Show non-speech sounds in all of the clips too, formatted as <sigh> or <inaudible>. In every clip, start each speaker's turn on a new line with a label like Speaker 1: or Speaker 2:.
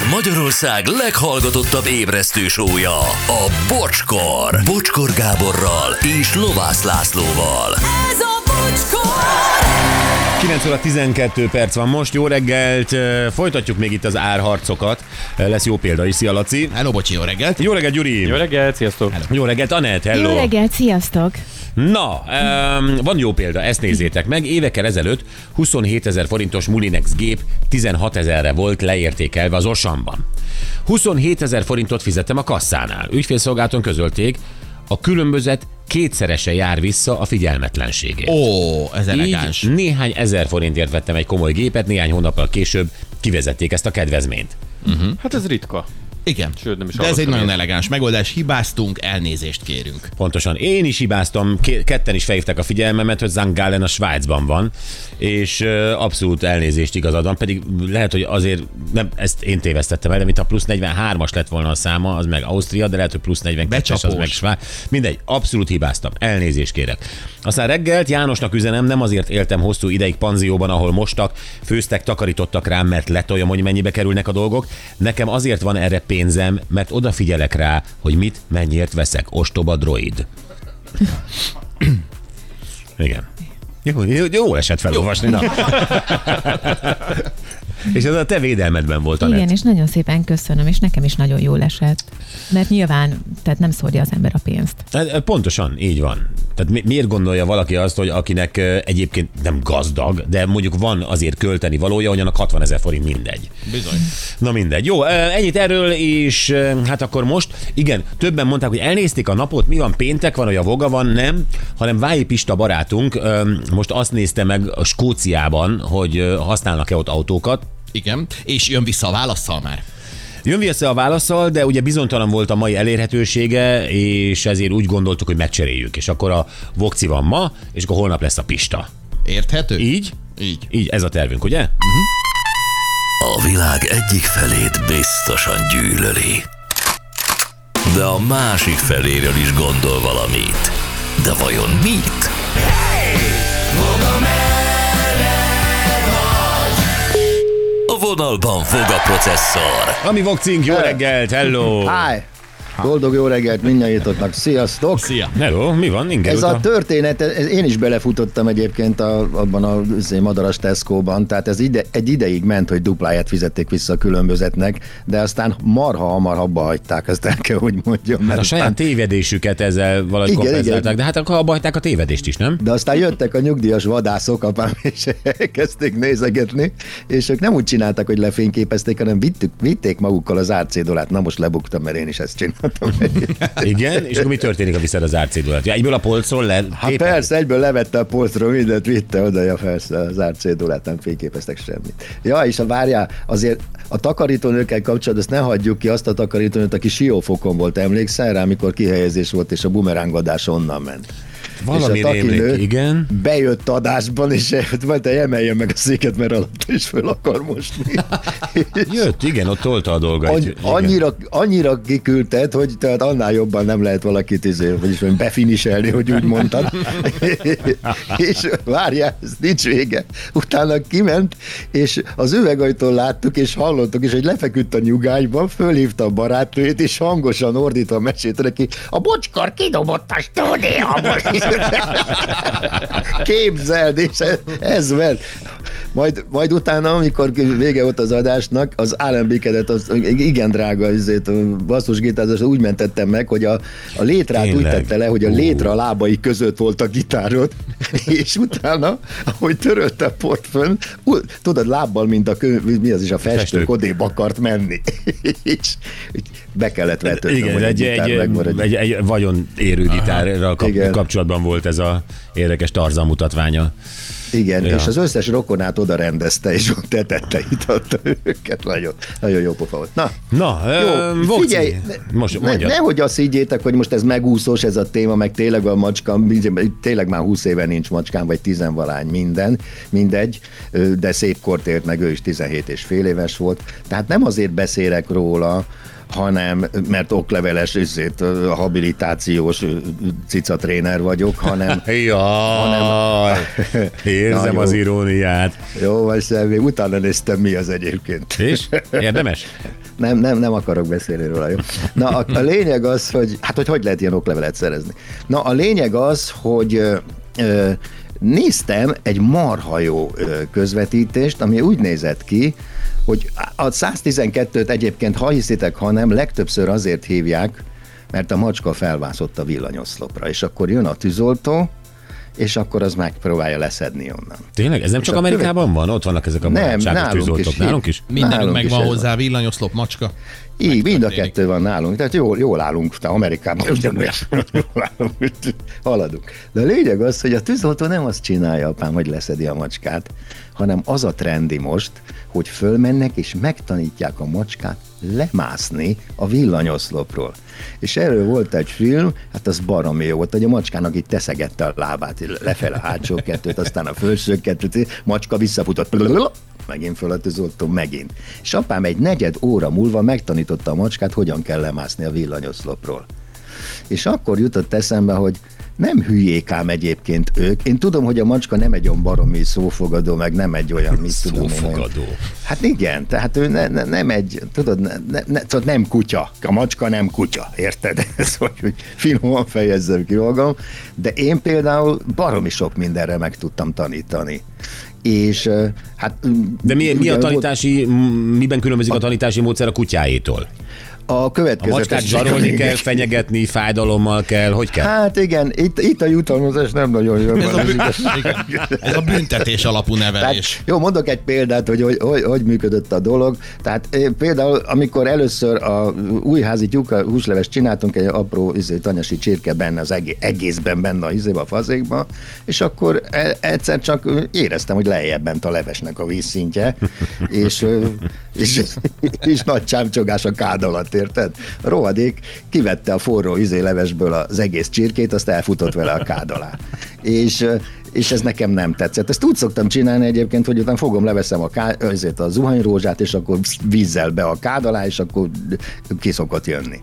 Speaker 1: Ez Magyarország leghallgatottabb ébresztő sója, a Bocskor. Bocskor Gáborral és Lovász Lászlóval.
Speaker 2: Ez a bocskor!
Speaker 3: 9 óra 12 perc van most, jó reggelt, folytatjuk még itt az árharcokat, lesz jó példa is, szia Laci.
Speaker 4: Hello, bocsi, jó reggelt!
Speaker 3: Jó reggelt, Gyuri.
Speaker 5: Jó reggelt, sziasztok!
Speaker 3: Jó reggelt, Anett, hello.
Speaker 6: Jó reggelt, sziasztok!
Speaker 3: Na, um, van jó példa, ezt nézzétek meg. Évekkel ezelőtt 27 ezer forintos Mulinex gép 16 ezerre volt leértékelve az Osamban. 27 ezer forintot fizettem a kasszánál. Ügyfélszolgálaton közölték, a különbözet kétszerese jár vissza a figyelmetlenségért.
Speaker 4: Ó, ez elegáns.
Speaker 3: Így néhány ezer forintért vettem egy komoly gépet, néhány hónappal később kivezették ezt a kedvezményt.
Speaker 5: Hát ez ritka.
Speaker 4: Igen.
Speaker 5: Sőt, nem is
Speaker 4: De ez egy nagyon elegáns megoldás. Hibáztunk, elnézést kérünk.
Speaker 3: Pontosan. Én is hibáztam, ketten is felhívták a figyelmemet, hogy Zangalen a Svájcban van, és abszolút elnézést igazad van, pedig lehet, hogy azért, nem, ezt én tévesztettem el, de mint a plusz 43-as lett volna a száma, az meg Ausztria, de lehet, hogy plusz 42-es, az meg Svájc. Mindegy, abszolút hibáztam, elnézést kérek. Aztán reggelt Jánosnak üzenem, nem azért éltem hosszú ideig panzióban, ahol mostak, főztek, takarítottak rám, mert letoljam, hogy mennyibe kerülnek a dolgok. Nekem azért van erre pénzem, mert odafigyelek rá, hogy mit, mennyiért veszek. Ostoba droid. Igen. Jó, jó, jó esett felolvasni, na. <laughs> És ez a te védelmedben volt, Anett.
Speaker 6: Igen, és nagyon szépen köszönöm, és nekem is nagyon jól esett. Mert nyilván, tehát nem szórja az ember a pénzt.
Speaker 3: Hát, Pontosan, így van. Tehát mi- miért gondolja valaki azt, hogy akinek egyébként nem gazdag, de mondjuk van azért költeni valója, hogy annak 60 ezer forint mindegy.
Speaker 4: Bizony.
Speaker 3: Na mindegy. Jó, ennyit erről, és hát akkor most, igen, többen mondták, hogy elnézték a napot, mi van, péntek van, hogy a voga van, nem, hanem Vályi Pista barátunk most azt nézte meg a Skóciában, hogy használnak-e ott autókat,
Speaker 4: Igen. És jön vissza a válaszsal már.
Speaker 3: Jön vissza a válaszsal, de ugye bizonytalan volt a mai elérhetősége, és ezért úgy gondoltuk, hogy megcseréljük. És akkor a Vokci van ma, és akkor holnap lesz a Pista.
Speaker 4: Érthető?
Speaker 3: Így?
Speaker 4: Így.
Speaker 3: Így, ez a tervünk, ugye?
Speaker 1: A világ egyik felét biztosan gyűlöli. De a másik feléről is gondol valamit. De vajon mit? Vonalban fog a processzor.
Speaker 3: Ami Vokcink, jó reggelt, hello!
Speaker 7: Hi! Boldog jó reggelt mindnyájátoknak, sziasztok!
Speaker 4: Szia.
Speaker 3: Hello, mi van? Inger
Speaker 7: Ez a történet, ez, én is belefutottam egyébként a, abban a izé, madaras Tesco-ban, tehát ez ide, egy ideig ment, hogy dupláját fizették vissza a különbözetnek, de aztán marha hamar abba hagyták, azt el kell, hogy mondjam.
Speaker 3: Hát a saját
Speaker 7: aztán,
Speaker 3: tévedésüket ezzel valahogy
Speaker 7: Igen,
Speaker 3: kompenzálták,
Speaker 7: igen.
Speaker 3: de hát akkor abba hagyták a tévedést is, nem?
Speaker 7: de aztán jöttek a nyugdíjas vadászok, apám, <laughs> és elkezdték nézegetni, és ők nem úgy csináltak, hogy lefényképezték, hanem vittük, vitték magukkal az árcédolát. Na most lebuktam, mert én is ezt csináltam.
Speaker 3: Igen, és akkor mi történik, ha viszed az árcédulát? Ja, egyből a polcról le...
Speaker 7: Hát persze, egyből levette a polcról mindent, vitte oda, ja persze, az árcédulát nem fényképeztek semmit. Ja, és a várjál, azért a takarítónőkkel kapcsolatban ezt ne hagyjuk ki azt a takarítónőt, aki siófokon volt, emlékszel rá, amikor kihelyezés volt, és a bumerángadás onnan ment.
Speaker 3: Valami
Speaker 7: és a
Speaker 3: rémlik, igen.
Speaker 7: Bejött adásban, és mondta, hogy emeljen meg a széket, mert alatt is föl akar mosni. <laughs>
Speaker 3: Jött, igen, ott tolta a dolgait.
Speaker 7: Any, annyira, annyira kiküldted, hogy tehát annál jobban nem lehet valakit izé, vagyis befiniselni, hogy úgy mondtad. <laughs> és várjál, ez nincs vége. Utána kiment, és az üvegajtól láttuk, és hallottuk is, hogy lefeküdt a nyugányban, fölhívta a barátnőjét, és hangosan ordítva mesélte neki, a bocskor kidobott a stúdióból. Képzeld, és ez, ez ment. Majd, majd utána, amikor vége volt az adásnak, az álembékedet, az igen drága azért, basszusgitározás úgy mentettem meg, hogy a, a létrát úgy
Speaker 3: Tényleg?
Speaker 7: tette le, hogy a
Speaker 3: Ú.
Speaker 7: létre a lábai között volt a gitárod, <laughs> és utána, ahogy törölte a port fönn, ú- tudod, lábbal, mint a kö, mi az is, a Festők. odébb akart menni. <laughs> és be kellett vetődnöm,
Speaker 3: Igen, egy, egy, egy, egy vagyon érő gitárral kap,
Speaker 7: Igen.
Speaker 3: Kapcsolatban volt ez a érdekes Tarzan mutatványa.
Speaker 7: Igen,
Speaker 3: Ja.
Speaker 7: és az összes rokonát oda rendezte, és ott tetette, itatta őket. Nagyon, nagyon jó pofa volt. Na,
Speaker 3: Na,
Speaker 7: jó,
Speaker 3: Vokci,
Speaker 7: figyelj,
Speaker 3: most
Speaker 7: ne, nehogy azt higgyétek, hogy most ez megúszós ez a téma, meg tényleg a macska, tényleg már 20 éve nincs macskám, vagy tizenvalány minden, mindegy, de szép kort ért meg, ő is 17 és fél éves volt. Tehát nem azért beszélek róla, hanem, mert okleveles üzét, habilitációs cicatréner vagyok, hanem <laughs>
Speaker 3: Jaj, érzem
Speaker 7: Na,
Speaker 3: az
Speaker 7: jó.
Speaker 3: iróniát.
Speaker 7: jó, vagy semmi, utána néztem mi az egyébként.
Speaker 3: És? Érdemes?
Speaker 7: Nem, nem, nem akarok beszélni róla, jó? Na, a, a lényeg az, hogy, hát hogy hogy lehet ilyen oklevelet szerezni? Na, a lényeg az, hogy ö, néztem egy marha jó közvetítést, ami úgy nézett ki, hogy a 112-t egyébként, ha hiszitek, ha nem, legtöbbször azért hívják, mert a macska felvászott a villanyoszlopra, és akkor jön a tűzoltó, és akkor az megpróbálja leszedni onnan.
Speaker 3: Tényleg? Ez nem csak
Speaker 7: a követ-
Speaker 3: Amerikában van? Ott vannak ezek a
Speaker 7: Nem, nálunk
Speaker 3: tűzoltók.
Speaker 7: is.
Speaker 3: Nálunk is?
Speaker 4: Mindenünk megvan hozzá, villanyoszlop, macska.
Speaker 7: Így, mind a kettő van nálunk, tehát jól, jól állunk, te Amerikában ugyanolyan <laughs> jól állunk, haladunk. De a lényeg az, hogy a tűzoltó nem azt csinálja, apám, hogy leszedi a macskát, hanem az a trendi most, hogy fölmennek és megtanítják a macskát lemászni a villanyoszlopról. És erről volt egy film, hát az baromi jó volt, hogy a macskának itt teszegette a lábát, lefele a hátsó kettőt, aztán a felső kettőt, macska visszafutott, megint föl a tűzoltó, megint. És apám egy negyed óra múlva megtanította a macskát, hogyan kell lemászni a villanyoszlopról. És akkor jutott eszembe, hogy nem hülyék ám egyébként ők. Én tudom, hogy a macska nem egy olyan baromi szófogadó, meg nem egy olyan, mit tudom én, olyan-
Speaker 3: Szófogadó.
Speaker 7: Hát igen, tehát ő ne, ne, nem egy, tudod, ne, ne, ne, tudod, nem kutya. A macska nem kutya, érted? <laughs> Ez hogy, hogy finoman fejezzem ki magam. De én például baromi sok mindenre meg tudtam tanítani. És hát...
Speaker 3: De mi, mi a tanítási, miben különbözik a tanítási módszer a kutyáétól?
Speaker 7: A
Speaker 3: A
Speaker 7: következő...
Speaker 3: macskát zsarolni kell, fenyegetni, fájdalommal kell, hogy kell?
Speaker 7: Hát igen, itt, itt a jutalmazás nem nagyon jön.
Speaker 4: Ez
Speaker 7: van,
Speaker 4: a, igen. Ez a büntetés alapú
Speaker 7: Tehát,
Speaker 4: nevelés.
Speaker 7: jó, mondok egy példát, hogy hogy, hogy hogy működött a dolog. Tehát eh, például, amikor először a újházi tyúka húsleves csináltunk, egy apró izé, tanyasi csirke benne az egész, egészben benne a izébe, a fazékba, és akkor e- egyszer csak éreztem, hogy lejjebb ment a levesnek a vízszintje, és, ö, és, és nagy csámcsogás a kád alatt, érted? A rohadék kivette a forró izé levesből az egész csirkét, azt elfutott vele a kád alá. És és ez nekem nem tetszett. Ezt úgy szoktam csinálni egyébként, hogy utána fogom, leveszem a, ká, azért a zuhanyrózsát, és akkor vízzel be a kád alá, és akkor ki szokott jönni.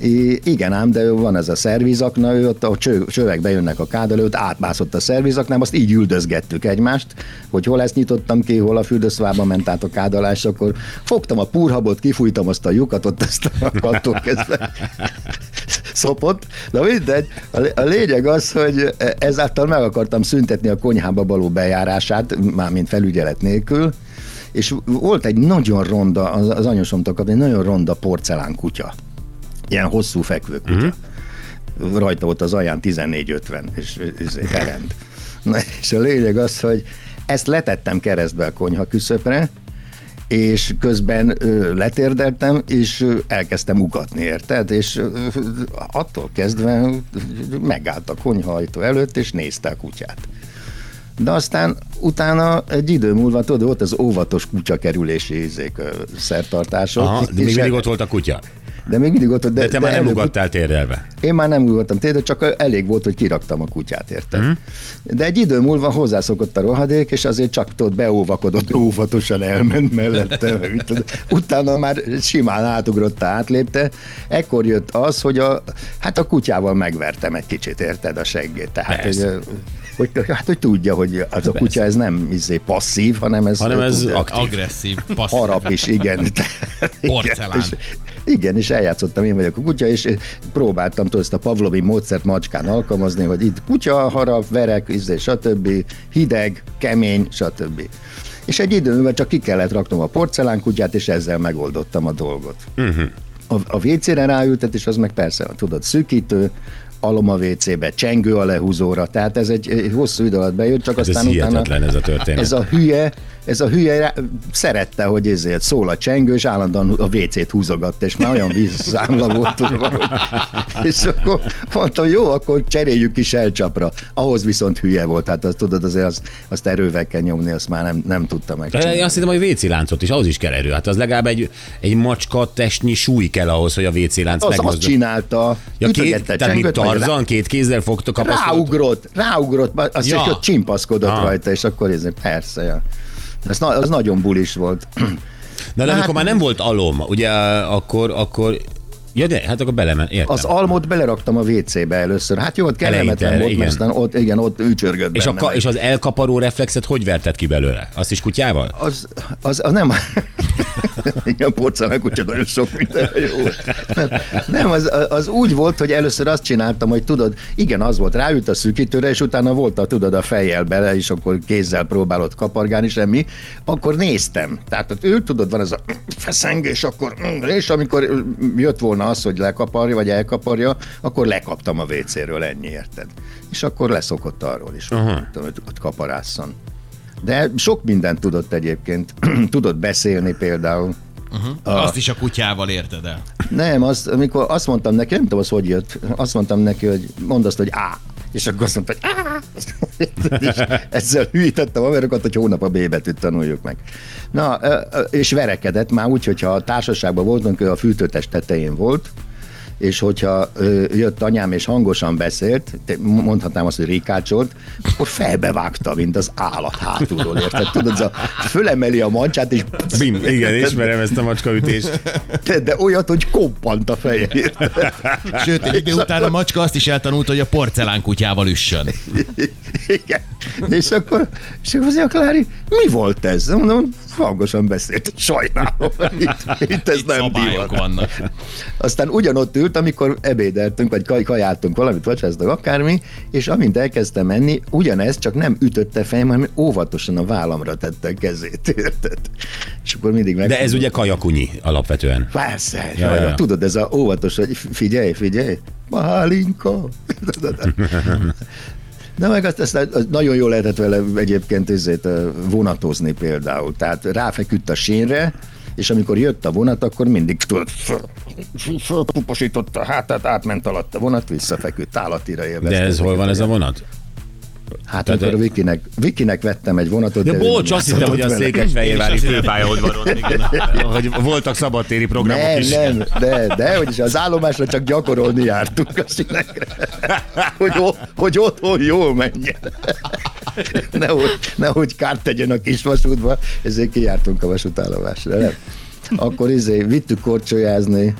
Speaker 7: I, igen ám, de van ez a szervizakna, ő ott a cső, csövek bejönnek a kád elő, ott átmászott a szervizaknám, azt így üldözgettük egymást, hogy hol ezt nyitottam ki, hol a fürdőszobába ment át a kád alá, és akkor fogtam a purhabot, kifújtam azt a lyukat, ott azt a attól kezdve <laughs> szopott. Na mindegy, a, lé- a lényeg az, hogy ezáltal meg akartam szüntetni a konyhába való bejárását, mármint felügyelet nélkül, és volt egy nagyon ronda, az, az anyósomtól kapni, egy nagyon ronda porcelán kutya. Ilyen hosszú fekvő kutya. Mm-hmm. Rajta volt az aján 14-50, és ez herend. Na, és a lényeg az, hogy ezt letettem keresztbe a konyha küszöpre, és közben ö, letérdeltem, és ö, elkezdtem ugatni, érted? És ö, attól kezdve megállt a konyhajtó előtt, és nézte a kutyát. De aztán utána egy idő múlva, tudod, volt az óvatos kutyakerülési izék, szertartások.
Speaker 3: Aha, de még mindig ott volt a kutya.
Speaker 7: De még mindig ott, de,
Speaker 3: De te már nem
Speaker 7: előbb-
Speaker 3: ugattál térdelve.
Speaker 7: én már nem ugattam tényleg, csak elég volt, hogy kiraktam a kutyát, érted? Mm. De egy idő múlva hozzászokott a rohadék, és azért csak tudod, beóvakodott, óvatosan elment mellette. Utána már simán átugrotta, átlépte. Ekkor jött az, hogy a, hát a kutyával megvertem egy kicsit, érted, a seggét. Tehát, hogy,
Speaker 3: Persze.
Speaker 7: hogy, hát, hogy tudja, hogy az a kutya ez nem izé, passzív, hanem ez,
Speaker 3: Hanem ez aktív.
Speaker 4: Agresszív, passzív.
Speaker 7: harap is, igen.
Speaker 4: Porcelán.
Speaker 7: Igen, és, igen, és eljátszottam, én vagyok a kutya, és próbáltam tudod, ezt a Pavlovi módszert macskán alkalmazni, hogy itt kutya, harap, verek, izé, stb. hideg, kemény, stb. És egy idő múlva csak ki kellett raknom a porcelánkutyát, és ezzel megoldottam a dolgot. Uh-huh. A, a WC-re ráültet, és az meg persze, tudod, szűkítő, alom a WC-be, csengő a lehúzóra, tehát ez egy, egy hosszú idő alatt bejött, csak
Speaker 3: Ez
Speaker 7: aztán utána...
Speaker 3: hihetetlen ez a történet.
Speaker 7: Ez a hülye, ez a hülye szerette, hogy ezért szól a csengő, és állandóan a WC-t húzogatta, és már olyan vízszámla volt, és akkor mondtam, jó, akkor cseréljük is elcsapra. Ahhoz viszont hülye volt, hát azt tudod, azért azt, azt erővel kell nyomni, azt már nem, nem tudta megcsinálni.
Speaker 3: Én azt hittem, hogy WC láncot is, ahhoz is kell erő. Hát az legalább egy, egy macska testnyi súly kell ahhoz, hogy a WC lánc
Speaker 7: Az azt
Speaker 3: megmozdul.
Speaker 7: csinálta,
Speaker 3: Ja, két, tehát mint Tarzan, két kézzel fogta kapaszkodott.
Speaker 7: Ráugrott, ráugrott, azt
Speaker 4: Ja.
Speaker 7: ja. ott csimpaszkodott
Speaker 3: Ah.
Speaker 7: rajta, és akkor ez persze, ja. Ez na, az nagyon bulis volt.
Speaker 3: Na, de
Speaker 7: Hát-
Speaker 3: amikor már nem volt alom, ugye akkor, akkor Ja, de hát akkor belemen, értem.
Speaker 7: Az almot beleraktam a WC-be először. Hát jó, ott kellemetlen
Speaker 3: Eleinte,
Speaker 7: volt,
Speaker 3: igen.
Speaker 7: aztán ott, igen, ott ücsörgött
Speaker 3: és, a,
Speaker 7: benne.
Speaker 3: ka- és az elkaparó reflexet hogy verted ki belőle? Azt is kutyával?
Speaker 7: Az, az, az nem... <laughs> Igen, porcelán kutya nagyon sok minden jó. Nem, nem az, az, úgy volt, hogy először azt csináltam, hogy tudod, igen, az volt, ráült a szűkítőre, és utána volt a, tudod, a fejjel bele, és akkor kézzel próbálod kapargálni, semmi. Akkor néztem. Tehát ott ő, tudod, van ez a feszengés, akkor, és amikor jött volna az, hogy lekaparja, vagy elkaparja, akkor lekaptam a WC-ről, ennyi, érted? És akkor leszokott arról is, hogy, hogy ott kaparásszon. De sok mindent tudott egyébként. <clears throat> tudott beszélni például.
Speaker 4: Uh-huh. Azt is a kutyával érted el.
Speaker 7: Nem, az, amikor azt mondtam neki, nem tudom, az hogy jött, azt mondtam neki, hogy mondd azt, hogy á. És akkor azt mondta, hogy á. <laughs> És ezzel hűítettem a verokat, hogy hónap a B betűt tanuljuk meg. Na, és verekedett már úgy, hogyha a társaságban voltunk, ő a fűtőtest tetején volt, és hogyha ö, jött anyám és hangosan beszélt, mondhatnám azt, hogy rikácsolt, akkor felbevágta, mint az állat hátulról, érted? Tudod, az a, fölemeli a mancsát, és
Speaker 3: Bim, igen, ismerem ezt a macskaütést.
Speaker 7: de, de olyat, hogy koppant a feje, érted?
Speaker 4: Sőt, egy idő után a macska azt is eltanult, hogy a porcelán kutyával üssön.
Speaker 7: Igen. És akkor, és akkor mondja, Klári, mi volt ez? Mondom, hangosan beszélt, sajnálom. <laughs> Itt, itt ez
Speaker 4: Itt
Speaker 7: nem divat.
Speaker 4: vannak.
Speaker 7: Aztán ugyanott ült, amikor ebédeltünk, vagy kaj, kajáltunk valamit, vacsáztak akármi, és amint elkezdtem menni, ugyanez csak nem ütötte fejem, hanem óvatosan a vállamra tette a kezét, érted? És akkor mindig meg...
Speaker 3: De ez ugye kajakunyi alapvetően.
Speaker 7: Persze,
Speaker 3: Ja, ja, ja.
Speaker 7: tudod, ez a óvatos, hogy figyelj, figyelj, Pálinka. <laughs> De meg azt, azt, azt nagyon jól lehetett vele egyébként ezért vonatozni például. Tehát ráfeküdt a sínre, és amikor jött a vonat, akkor mindig fölpuposította a hátát, átment alatt a vonat, visszafeküdt állatira élvezte.
Speaker 3: De ez hol van ez a vonat?
Speaker 7: Hát
Speaker 3: Tehát-
Speaker 7: amikor Vikinek, Vikinek vettem egy vonatot.
Speaker 3: De
Speaker 7: ő
Speaker 3: bocs,
Speaker 7: nem
Speaker 3: azt hittem, hogy a. Székesfehérvári főpályaudvaron. Hogy voltak szabadtéri programok
Speaker 7: Nem,
Speaker 3: is.
Speaker 7: nem, de, de, hogy is az állomásra csak gyakorolni jártunk a sinekre. Hogy, hogy otthon jól menjen. Nehogy, nehogy kárt tegyen a kis vasútba, ezért kijártunk a vasútállomásra. Nem. Akkor izé, vittük korcsolyázni,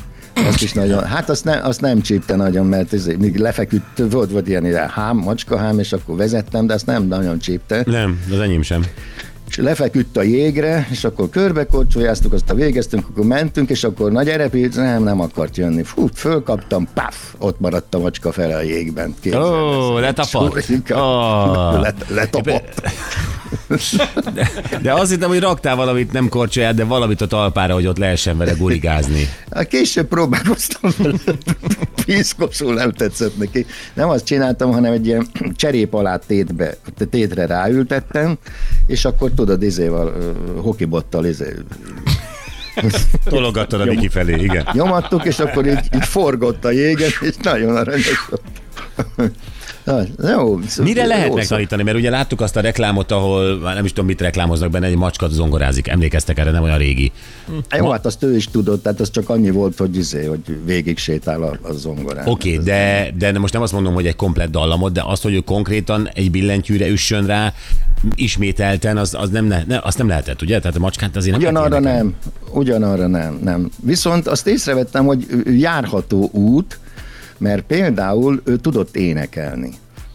Speaker 7: azt is nagyon, hát azt, ne, azt nem csípte nagyon, mert izé, még lefeküdt, volt, volt ilyen, ilyen hám, macskahám, és akkor vezettem, de azt nem nagyon csípte
Speaker 3: Nem, az enyém sem.
Speaker 7: és lefeküdt a jégre, és akkor körbekorcsolyáztuk, azt a végeztünk, akkor mentünk, és akkor nagy erepít, nem, nem akart jönni. Fú, fölkaptam, paf, ott maradt a macska fele a jégben.
Speaker 3: Ó,
Speaker 7: ezt.
Speaker 3: letapadt. Ó. <laughs>
Speaker 7: Let, letapadt. <laughs>
Speaker 3: De azt hittem, hogy raktál valamit, nem korcsolyát, de valamit a talpára, hogy ott lehessen vele gurigázni.
Speaker 7: Hát később próbálkoztam vele, piszkosul nem tetszett neki. Nem azt csináltam, hanem egy ilyen cserép alá tétbe, tétre ráültettem, és akkor tudod, izéval, hokibottal izé,
Speaker 3: Tologattad a Viki felé, igen.
Speaker 7: nyomattuk, és akkor így, így forgott a jégen, és nagyon aranyos volt. Jó,
Speaker 3: Mire
Speaker 7: jó
Speaker 3: lehet
Speaker 7: szó.
Speaker 3: megtanítani? Mert ugye láttuk azt a reklámot, ahol már nem is tudom, mit reklámoznak benne, egy macska zongorázik. Emlékeztek erre, nem olyan régi.
Speaker 7: Jó, hát azt ő is tudott, tehát az csak annyi volt, hogy izé, hogy végig sétál a, a zongorán.
Speaker 3: Oké, okay, de, de most nem azt mondom, hogy egy komplett dallamot, de azt, hogy ő konkrétan egy billentyűre üssön rá, ismételten, az, az nem, ne, ne, azt nem lehetett, ugye? Tehát a macskát azért nem
Speaker 7: Ugyanarra nem, ugyanarra nem, nem. Viszont azt észrevettem, hogy járható út, mert például ő tudott énekelni.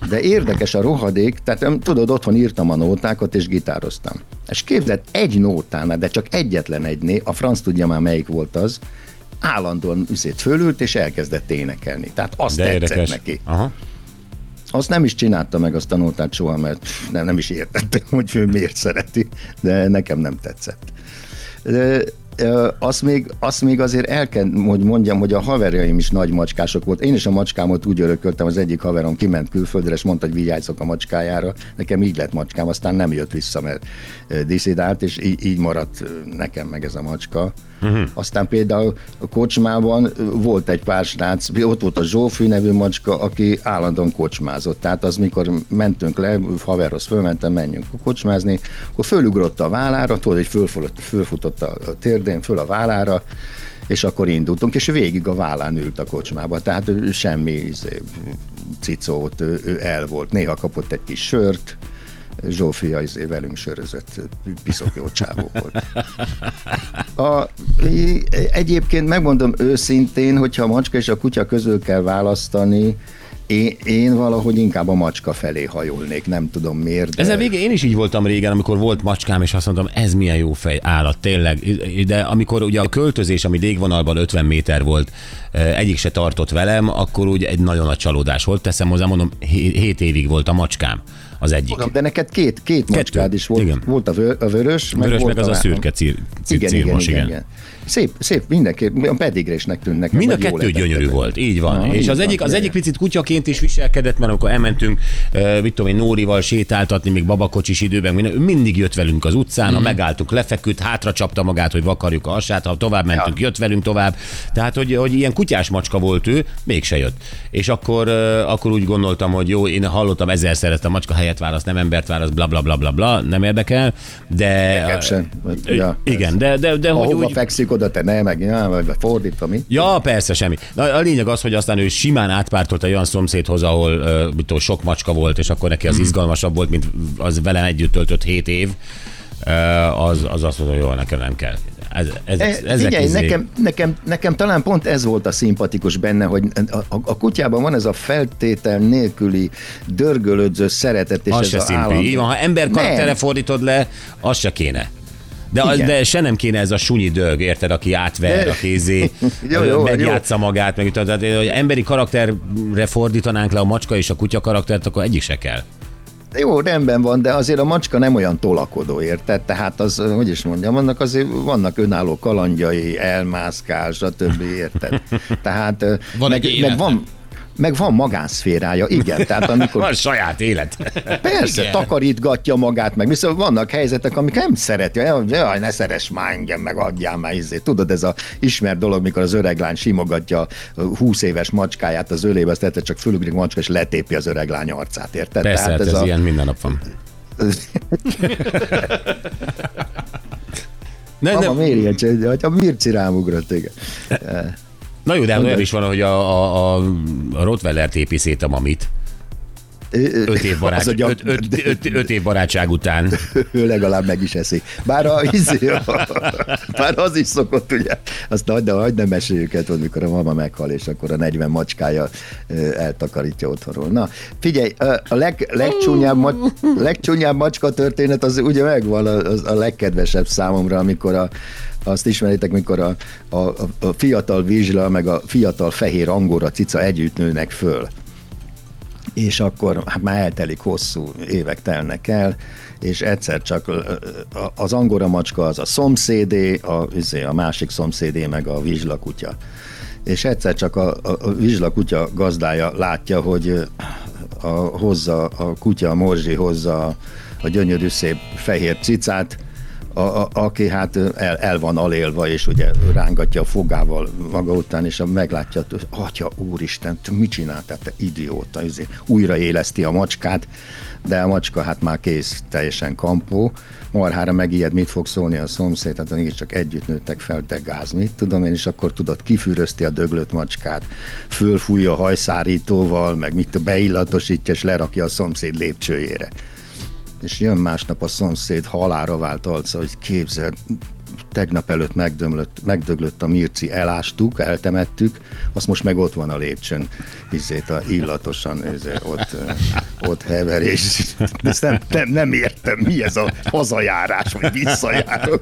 Speaker 7: De érdekes a rohadék, tehát tudod, otthon írtam a nótákat és gitároztam. És képzeld, egy nótánál, de csak egyetlen egy né, a franc tudja már melyik volt az, állandóan üzét fölült és elkezdett énekelni. Tehát azt
Speaker 3: De
Speaker 7: tetszett
Speaker 3: érdekes.
Speaker 7: neki.
Speaker 3: Aha.
Speaker 7: Azt nem is csinálta meg azt a nótát soha, mert nem, nem is értettem, hogy ő miért szereti, de nekem nem tetszett. De, azt még, azt még azért el kell, hogy mondjam, hogy a haverjaim is nagy macskások volt. Én is a macskámot úgy örököltem, az egyik haverom kiment külföldre, és mondta, hogy vigyázzak a macskájára. Nekem így lett macskám, aztán nem jött vissza, mert diszidált, és így, így maradt nekem meg ez a macska. Uh-huh. Aztán például a kocsmában volt egy pár srác, ott volt a Zsófi nevű macska, aki állandóan kocsmázott. Tehát az, mikor mentünk le, haverhoz fölmentem, menjünk kocsmázni, akkor fölugrott a vállára, tudod, hogy fölfutott, fölfutott a térdén, föl a vállára, és akkor indultunk, és végig a vállán ült a kocsmába, tehát semmi izé, cicót, ő, ő el volt. Néha kapott egy kis sört, Zsófia izé velünk sörözött, piszok jó csávó volt. <laughs> A, egyébként megmondom őszintén, hogyha a macska és a kutya közül kell választani, én, én valahogy inkább a macska felé hajolnék, nem tudom miért. De...
Speaker 3: Ezen végén én is így voltam régen, amikor volt macskám, és azt mondtam, ez milyen jó fej állat, tényleg. De amikor ugye a költözés, ami légvonalban 50 méter volt, egyik se tartott velem, akkor úgy egy nagyon nagy csalódás volt. Teszem hozzá, mondom, 7 évig volt a macskám az egyik.
Speaker 7: De neked két, két macskád is volt.
Speaker 3: Igen.
Speaker 7: Volt a, vö, a vörös,
Speaker 3: Vörös,
Speaker 7: volt
Speaker 3: meg az a szürke cír, cír,
Speaker 7: igen, igen,
Speaker 3: círmos,
Speaker 7: igen, igen. Szép, szép, mindenki, a pedigresnek tűnnek.
Speaker 3: Mind a kettő gyönyörű volt, így van.
Speaker 7: Na,
Speaker 3: és
Speaker 7: így
Speaker 3: az
Speaker 7: van,
Speaker 3: egyik, az
Speaker 7: igen.
Speaker 3: egyik picit kutyaként is viselkedett, mert amikor elmentünk, uh, mit tudom én, Nórival sétáltatni, még babakocsis időben, mindig jött velünk az utcán,
Speaker 7: Mhm.
Speaker 3: ha megálltunk, lefeküdt, hátra csapta magát, hogy vakarjuk a hasát, ha tovább mentünk, jött velünk tovább. Tehát, hogy, hogy ilyen kutyás macska volt ő, mégse jött. És akkor, uh, akkor úgy gondoltam, hogy jó, én hallottam ezerszer ezt a macska helyet választ, nem embert választ, bla bla bla bla, bla nem érdekel, de...
Speaker 7: Nekem sem. Ja,
Speaker 3: igen, de, de, de hogy
Speaker 7: Ahova
Speaker 3: úgy,
Speaker 7: fekszik, oda te ne, meg ja, vagy fordítva, mi?
Speaker 3: Ja, persze, semmi. Na, a lényeg az, hogy aztán ő simán átpártolt egy olyan szomszédhoz, ahol uh, tudom, sok macska volt, és akkor neki az izgalmasabb volt, mint az velem együtt töltött 7 év. Uh, az, az azt mondta, hogy jó, nekem nem kell. Ez, ez,
Speaker 7: E,
Speaker 3: ezek
Speaker 7: Figyelj,
Speaker 3: izé-
Speaker 7: nekem, nekem, nekem talán pont ez volt a szimpatikus benne, hogy a, a, a kutyában van ez a feltétel nélküli dörgölödző szeretet, és
Speaker 3: az
Speaker 7: ez
Speaker 3: se
Speaker 7: a
Speaker 3: szimpi. Így van, ha ember
Speaker 7: Nem.
Speaker 3: karaktere fordítod le, az se kéne. De, az, de se nem kéne ez a sunyi dög, érted, aki átver, izé, <laughs>
Speaker 7: Jó, jó,
Speaker 3: megjátsza magát, meg tehát, hogy emberi karakterre fordítanánk le a macska és a kutya karaktert, akkor egyik se kell.
Speaker 7: Jó, rendben van, de azért a macska nem olyan tolakodó, érted? Tehát az, hogy is mondjam, vannak azért vannak önálló kalandjai, elmászkál, stb. érted? Tehát
Speaker 4: Van
Speaker 7: meg,
Speaker 4: egy
Speaker 7: meg
Speaker 4: élete.
Speaker 7: van meg van magánszférája, igen. Tehát amikor <laughs>
Speaker 3: Van saját élet.
Speaker 7: Persze,
Speaker 4: Igen.
Speaker 7: takarítgatja magát, meg viszont vannak helyzetek, amik nem szereti, jaj, jaj, ne szeress már engem, meg adjál már izé. Tudod, ez a ismert dolog, mikor az öreg lány simogatja a 20 éves macskáját az ölébe, azt egyszer csak fölugrik macska, és letépi az öreg lány arcát, érted?
Speaker 3: Persze, hát ez, ez
Speaker 7: a...
Speaker 3: ilyen minden nap van. <laughs> Ne,
Speaker 7: Mama,
Speaker 3: nem,
Speaker 7: miért ilyen? Hogy a Mirci rámugrott, igen. <laughs>
Speaker 3: Na jó, de hát olyan is van, hogy a, a, a, Rottweiler tépi szét a mamit. Öt év, barát,
Speaker 7: gyak-
Speaker 3: öt, öt, öt, öt év barátság után. <laughs>
Speaker 7: ő legalább meg is eszi. Bár, a, izé, <laughs> bár az is szokott, ugye, azt hagyd, hagyd nem meséljük el, tudod, mikor a mama meghal, és akkor a 40 macskája eltakarítja otthonról. Na, figyelj, a leg, legcsúnyább, ma, <laughs> legcsúnyább macska történet az ugye megvan a, a, legkedvesebb számomra, amikor a, azt ismeritek, mikor a, a a fiatal vizsla, meg a fiatal fehér angora cica együtt nőnek föl és akkor hát már eltelik hosszú évek telnek el, és egyszer csak az angora macska az a szomszédé, a, izé, a másik szomszédé meg a vizslakutya. És egyszer csak a, a, a vizslakutya gazdája látja, hogy a, hozza a kutya, a morzsi hozza a gyönyörű szép fehér cicát, a, a, aki hát el, el van alélva, és ugye rángatja a fogával maga után, és meglátja, hogy atya úristen, te mit csináltál, te idióta, izé, újraéleszti a macskát, de a macska hát már kész, teljesen kampó, marhára megijed, mit fog szólni a szomszéd, hát mégis csak együtt nőttek fel, de gáz, mit tudom én, és akkor tudod, kifűrözti a döglött macskát, fölfújja a hajszárítóval, meg mit beillatosítja, és lerakja a szomszéd lépcsőjére és jön másnap a szomszéd halára vált arca, hogy képzeld, tegnap előtt megdömlött, megdöglött a Mirci, elástuk, eltemettük, azt most meg ott van a lépcsőn, izét a illatosan izé, ott, ott hever, és ezt nem, nem, nem értem, mi ez a hazajárás, vagy visszajáró.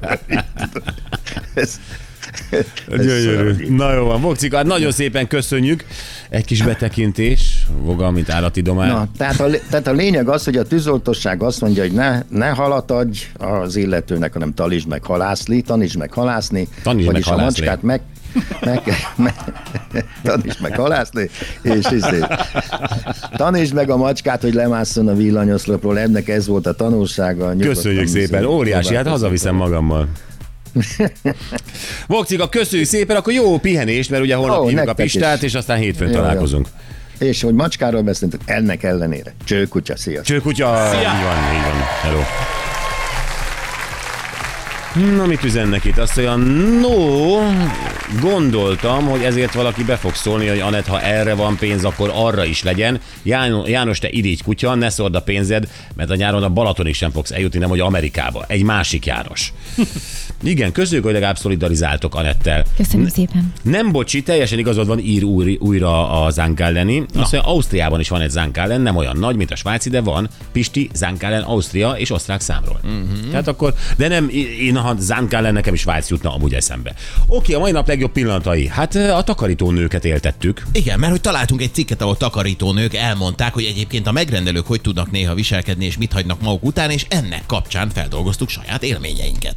Speaker 7: Ez, szörnyű.
Speaker 3: Na jó van, Bokcika, hát nagyon szépen köszönjük. Egy kis betekintés, voga, mint állati domár.
Speaker 7: Na, tehát a, tehát a lényeg az, hogy a tűzoltosság azt mondja, hogy ne, ne halat adj az illetőnek, hanem tanítsd meg halászni, tanítsd meg halászni,
Speaker 3: Tanítsd meg
Speaker 7: vagyis a macskát meg, meg, meg tanítsd meg halászni, és izé, tanítsd meg a macskát, hogy lemásszon a villanyoszlopról, ennek ez volt a tanulsága.
Speaker 3: Köszönjük szépen, óriási, hát hazaviszem magammal. <laughs> Bokcika, köszönjük szépen, akkor jó pihenést, mert ugye holnap
Speaker 7: Ó,
Speaker 3: hívjuk a Pistát,
Speaker 7: is.
Speaker 3: és aztán hétfőn
Speaker 7: Jó, jó.
Speaker 3: találkozunk.
Speaker 7: És hogy macskáról beszéltünk, ennek ellenére. Csőkutya, sziasztok!
Speaker 3: Csőkutya, így van, így van. Hello. Na, mit üzennek itt? Azt mondja, no, gondoltam, hogy ezért valaki be fog szólni, hogy Anett, ha erre van pénz, akkor arra is legyen. Ján- János, te irigy kutya, ne szord a pénzed, mert a nyáron a Balatonig sem fogsz eljutni, nem hogy Amerikába. Egy másik János. Igen, köszönjük, hogy legalább szolidarizáltok Anettel.
Speaker 6: Köszönöm szépen.
Speaker 3: Nem bocsi, teljesen igazad van, ír új, újra a Zankálleni. Azt mondja, Ausztriában is van egy Zankállen, nem olyan nagy, mint a svájci, de van. Pisti, Zankállen, Ausztria és osztrák számról. Uh-huh. Tehát akkor, de nem, én ha Zankállen, nekem is Svájc jutna amúgy eszembe. Oké, a mai nap legjobb pillanatai. Hát a takarítónőket éltettük.
Speaker 4: Igen, mert hogy találtunk egy cikket, ahol takarítónők elmondták, hogy egyébként a megrendelők hogy tudnak néha viselkedni, és mit hagynak maguk után, és ennek kapcsán feldolgoztuk saját élményeinket.